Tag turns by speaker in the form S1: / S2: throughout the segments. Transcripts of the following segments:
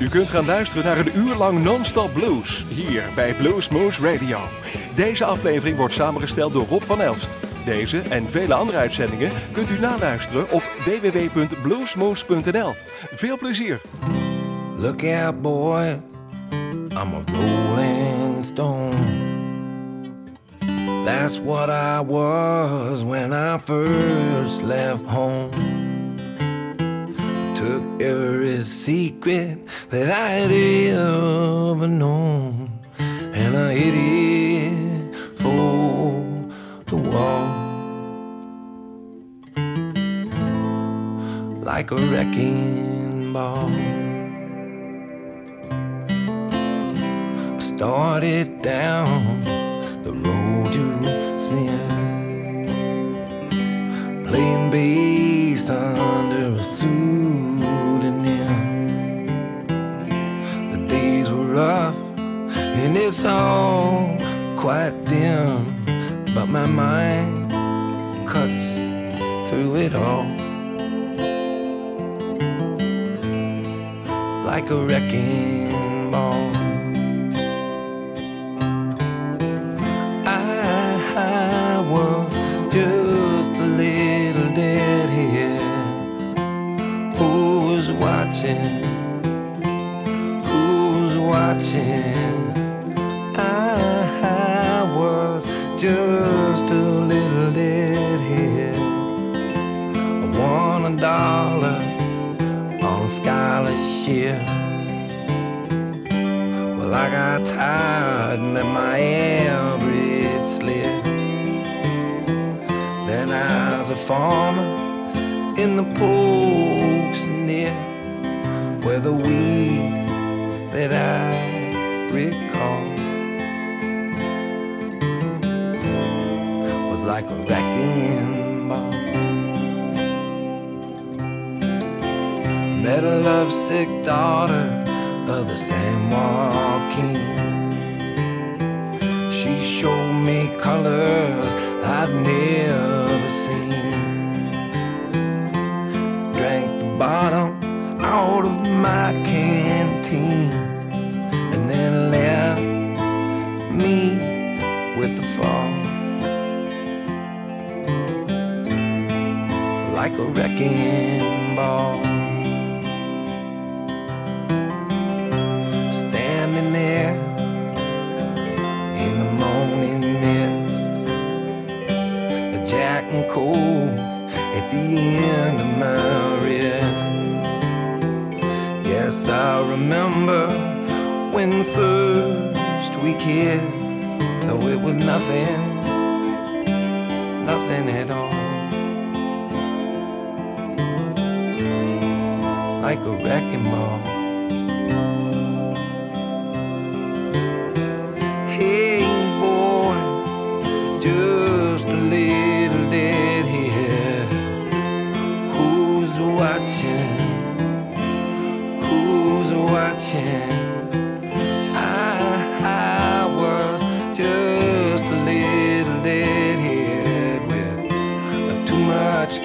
S1: U kunt gaan luisteren naar een uur lang non-stop blues hier bij Blues Moose Radio. Deze aflevering wordt samengesteld door Rob van Elst. Deze en vele andere uitzendingen kunt u naluisteren op www.bluesmoose.nl. Veel plezier!
S2: Look out, boy, I'm a rolling stone. That's what I was when I first left home. Took every secret that I had ever known, and I hit it for the wall. Like a wrecking ball. I started down the road to sin. Playing bass under a pseudonym. Rough and it's all quite dim, but my mind cuts through it all. Like a wrecking ball. Scholarship. Well, I got tired and let my average slip. Then I was a farmer in the pokes near where the weed that I recall was like a wrecking ball. Met a lovesick daughter of the San Joaquin. She showed me colors I've never seen. Drank the bottom out of my canteen and then left me with the fall. Like a wrecking ball. First we kissed, though it was nothing, nothing at all. Like a wrecking ball.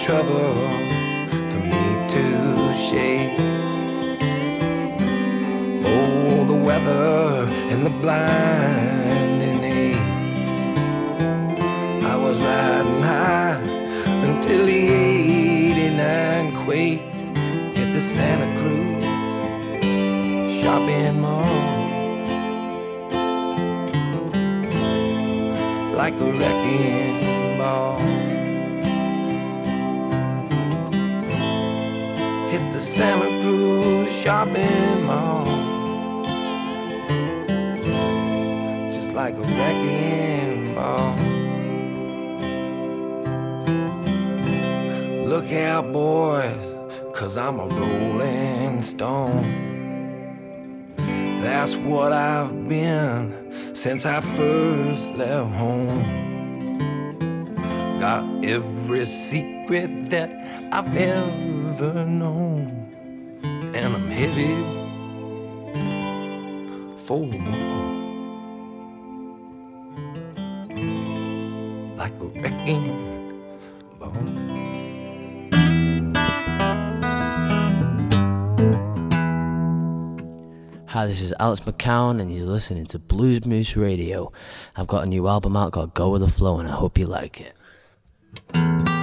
S2: Trouble for me to shake. Oh, the weather and the blinding ache. I was riding high until the 89 quake hit the Santa Cruz shopping mall. Like a wrecking ball. Santa Cruz shopping mall. Just like a wrecking ball. Look out, boys, cause I'm a rolling stone. That's what I've been since I first left home. Got every secret that I've ever known, headed for wall. Like a wrecking ball.
S3: Hi, this is Alex McCown, and you're listening to Blues Moose Radio. I've got a new album out called Go With The Flow, and I hope you like it.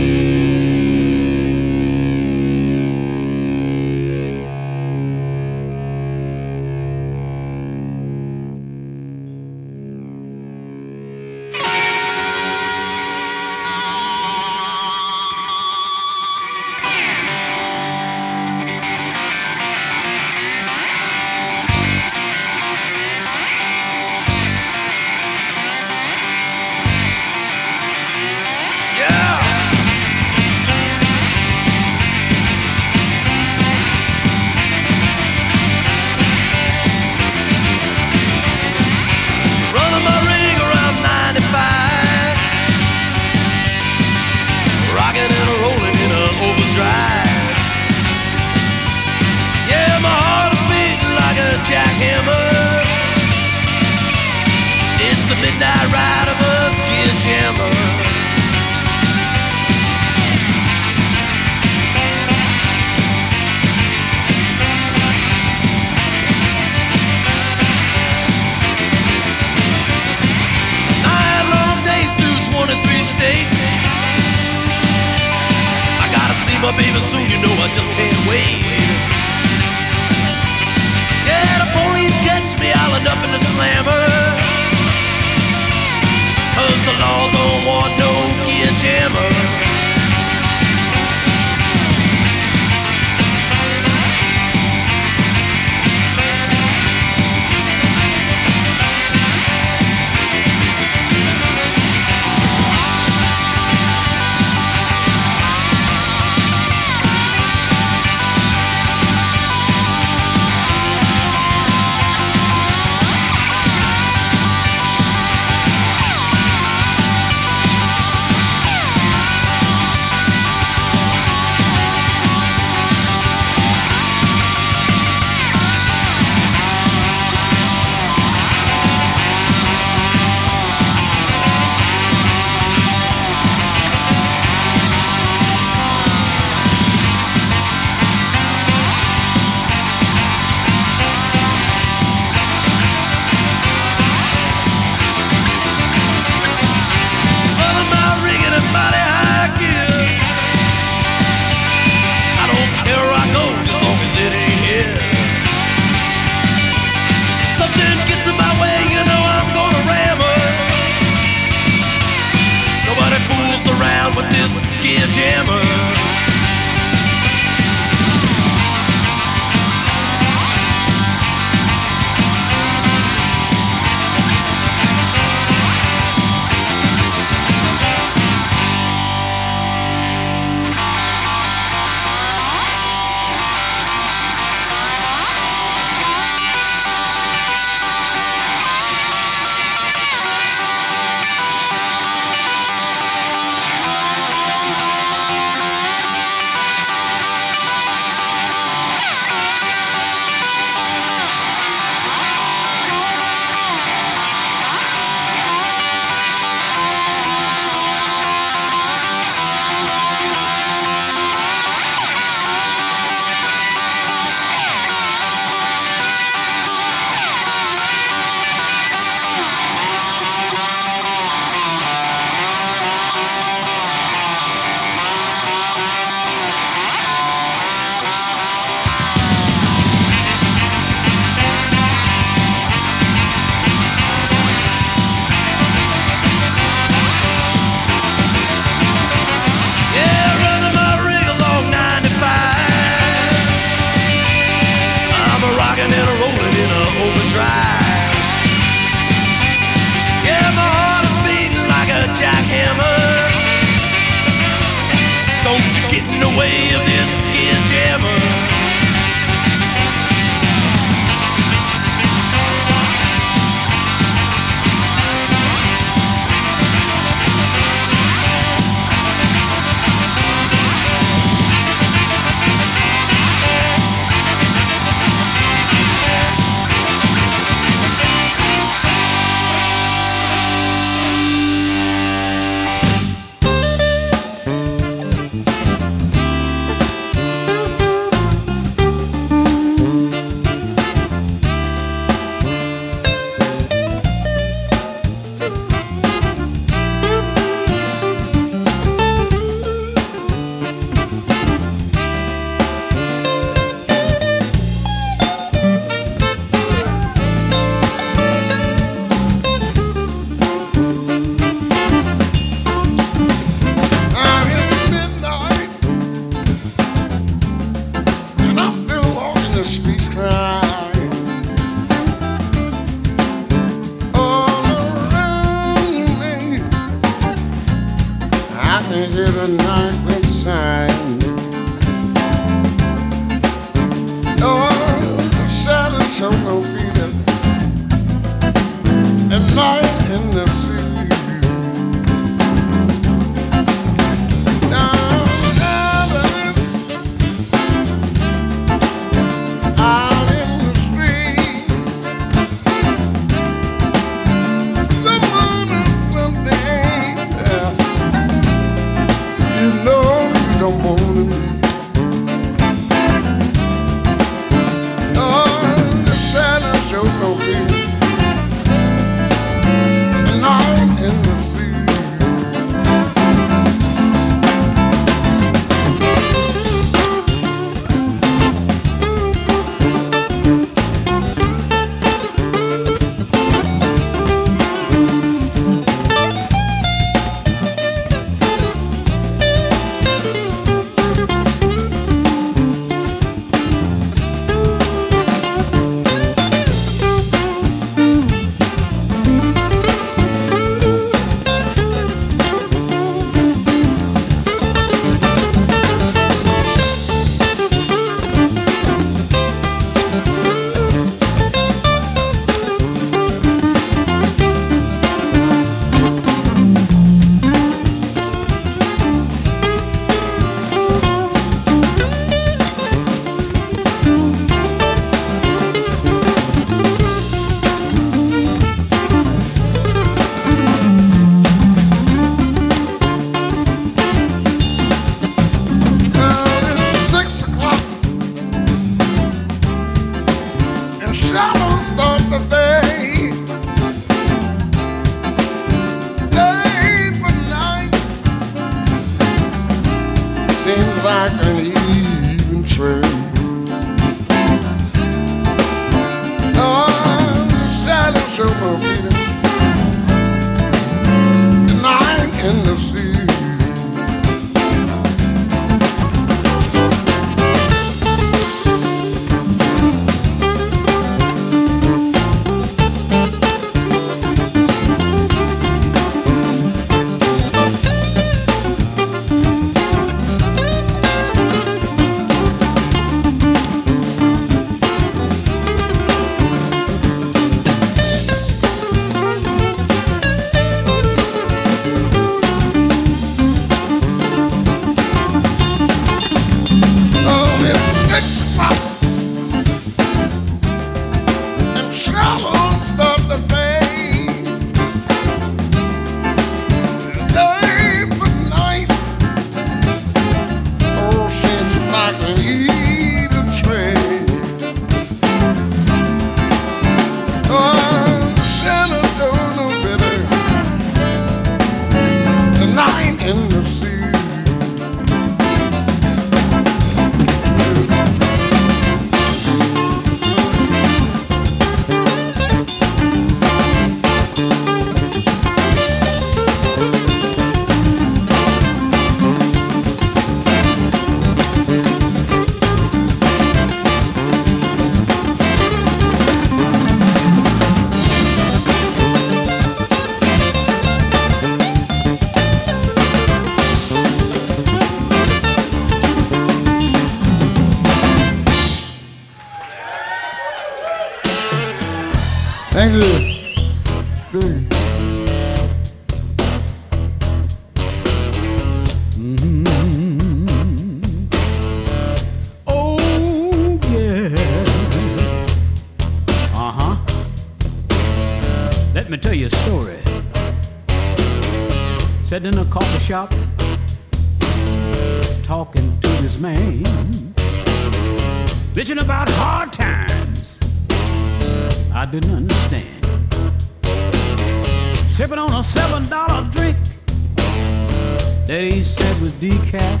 S4: Decaf.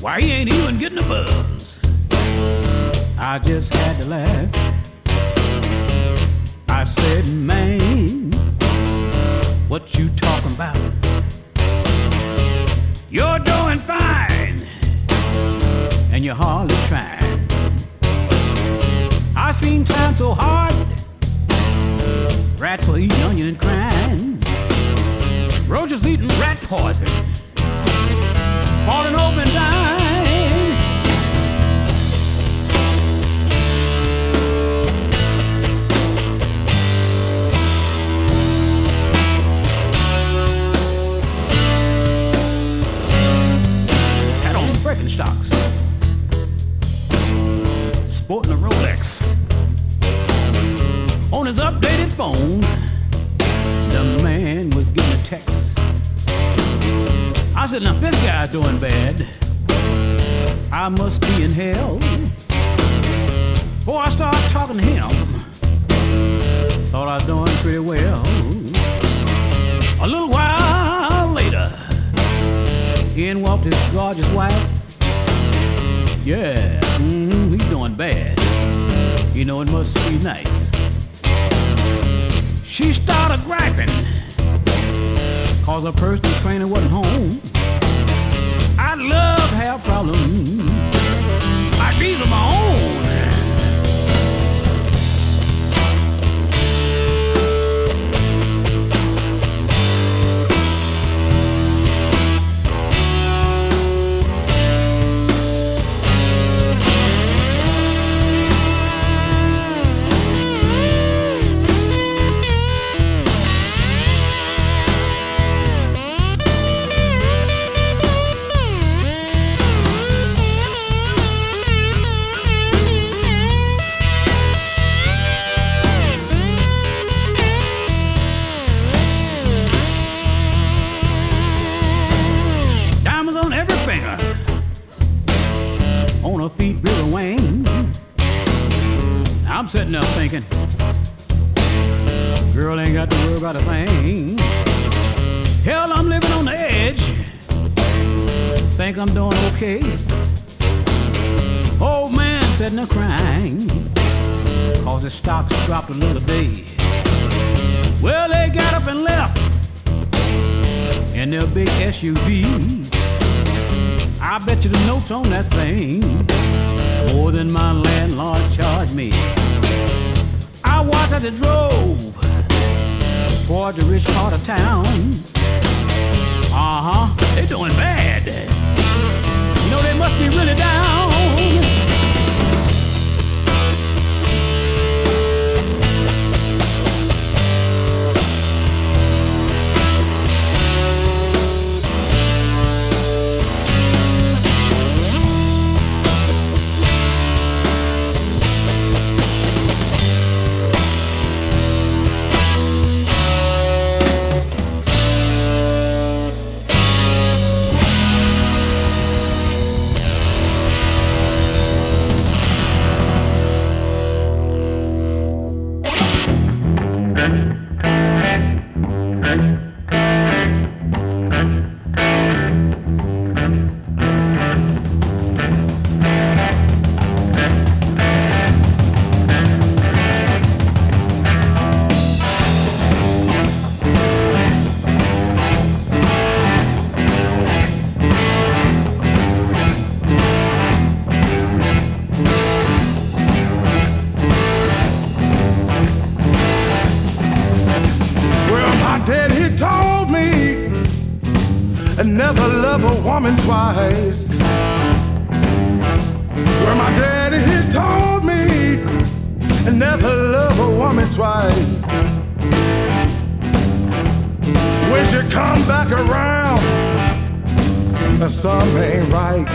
S4: Why he ain't even getting a buzz? I just had to laugh. Said, this guy doing bad, I must be in hell. Before I start talking to him, thought I was doing pretty well. A little while later, in walked his gorgeous wife. Yeah, mm, he's doing bad. You know, it must be nice. She started griping, cause her personal trainer wasn't home. I love to have problems. I these are my own. Sitting there thinking, girl ain't got to worry about a thing. Hell, I'm living on the edge. Think I'm doing okay. Old man sitting there crying, cause his stocks dropped another day. Well, they got up and left in their big SUV. I bet you the notes on that thing more than my landlord charged me. I watched as they drove toward the rich part of town. Uh huh, they're doing bad. You know they must be really down.
S5: Woman twice. Well, my daddy he told me and never love a woman twice. When she come back around, uh, something ain't right.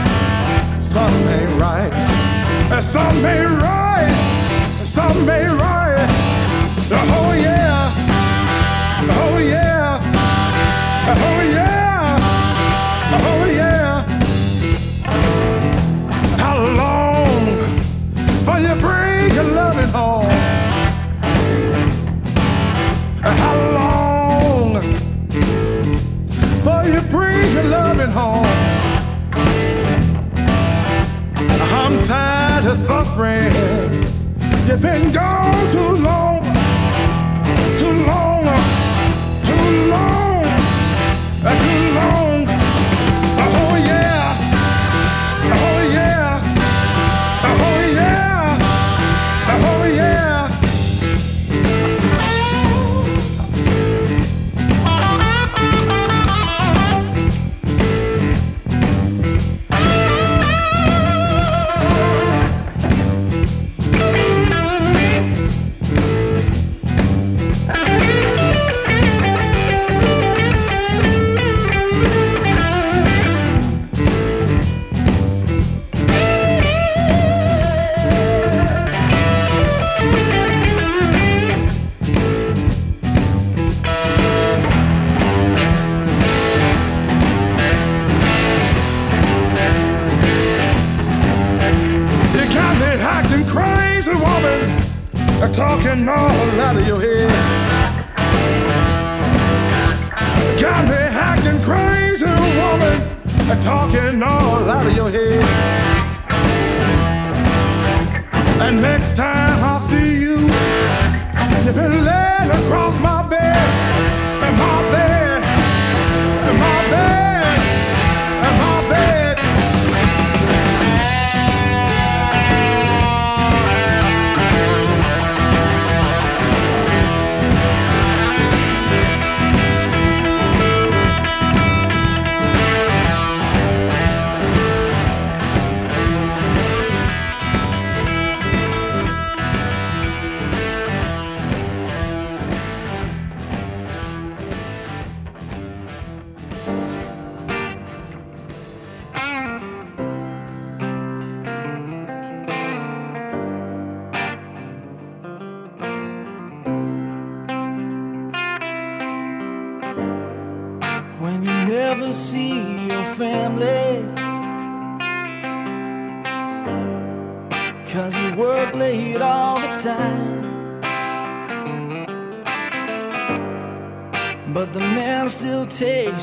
S5: Something ain't right. Uh, something ain't right. Uh, something ain't right. Oh yeah. Oh yeah. Oh yeah. Tired of suffering. You've been gone too long, too long, too long, too long. Crazy, woman, talking all out of your head. Got me acting crazy, woman, talking all out of your head. And next time I see you, you've been laying across my bed, and my bed, and my bed,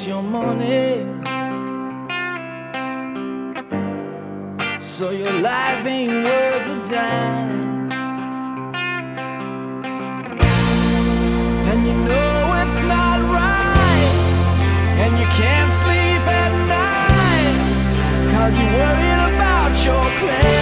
S3: takes your money. So your life ain't worth a dime. And you know it's not right. And you can't sleep at night. Cause you're worried about your
S6: claim.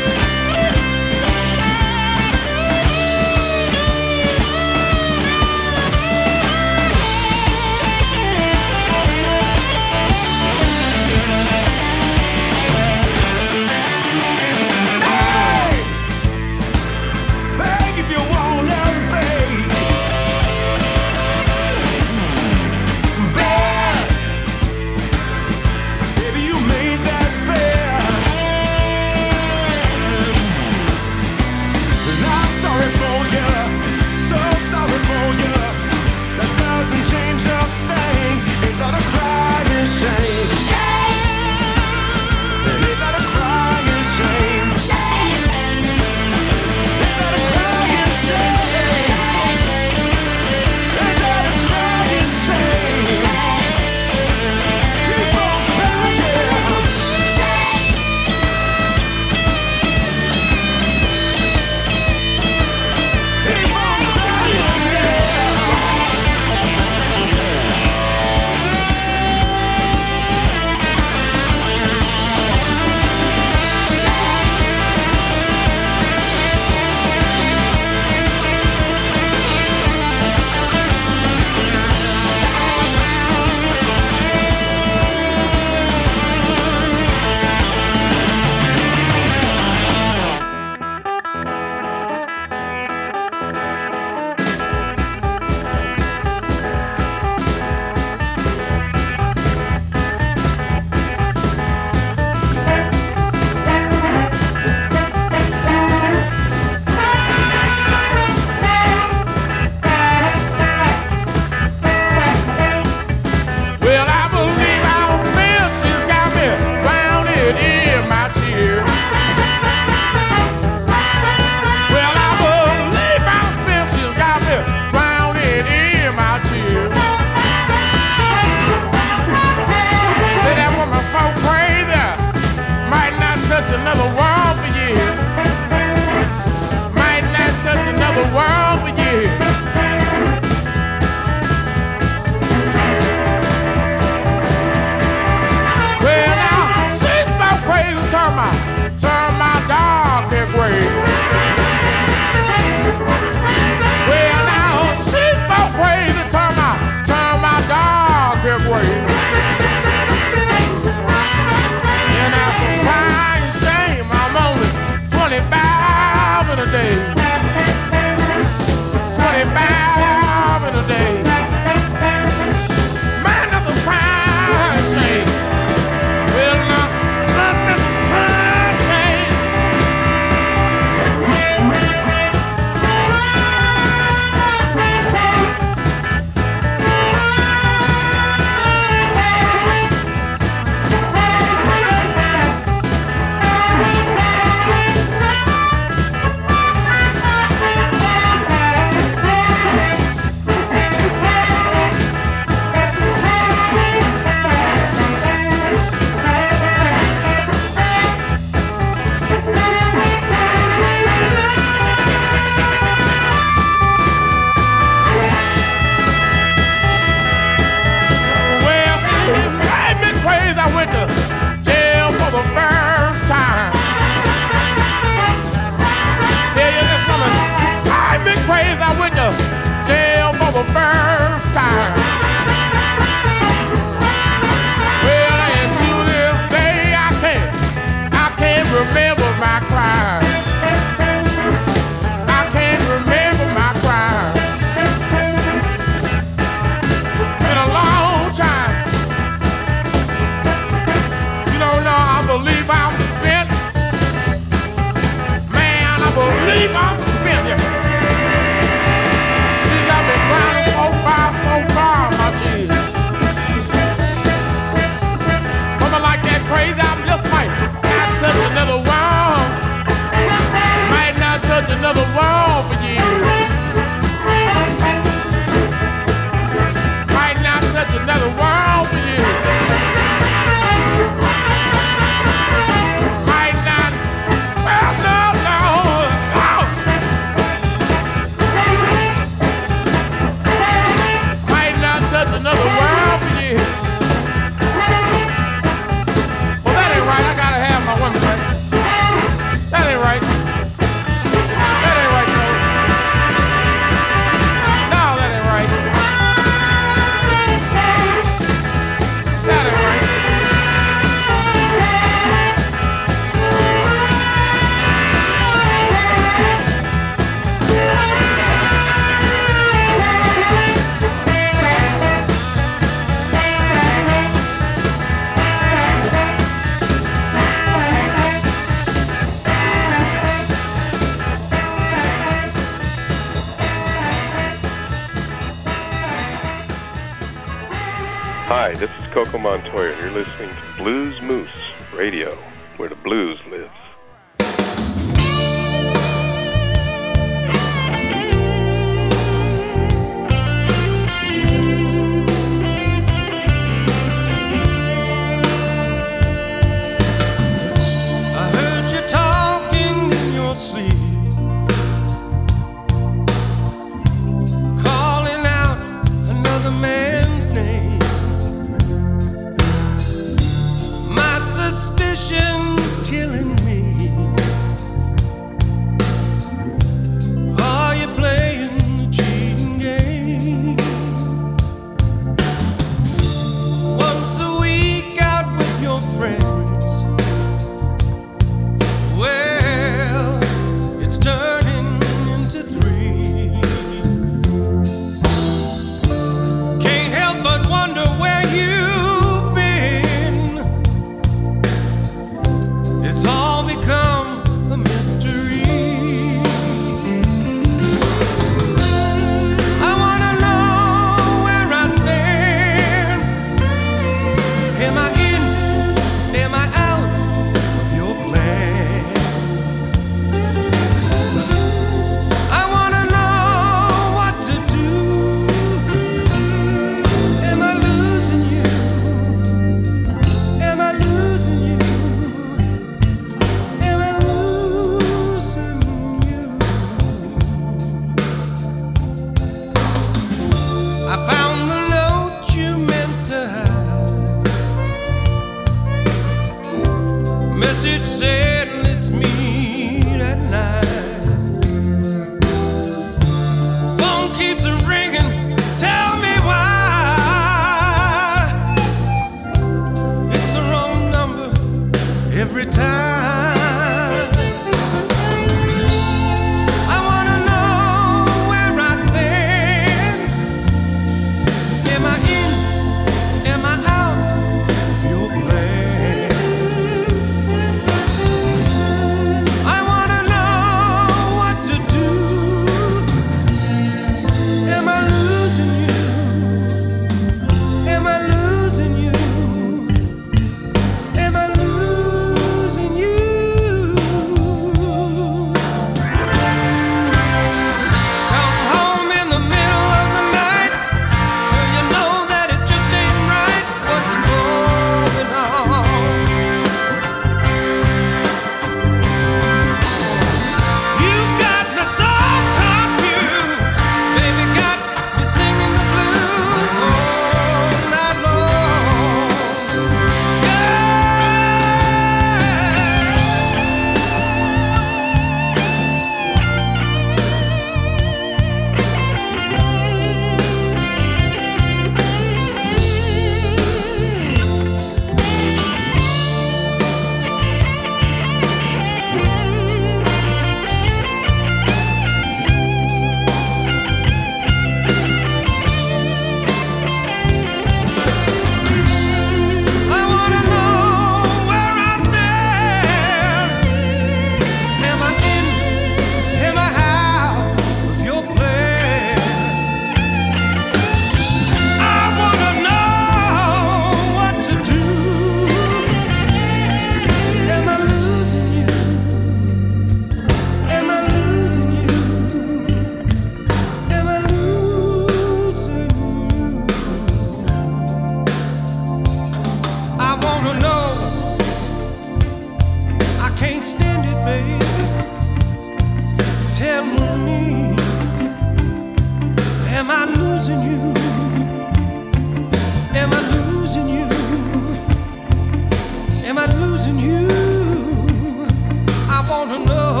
S6: wanna know.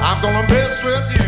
S7: I'm gonna mess with you.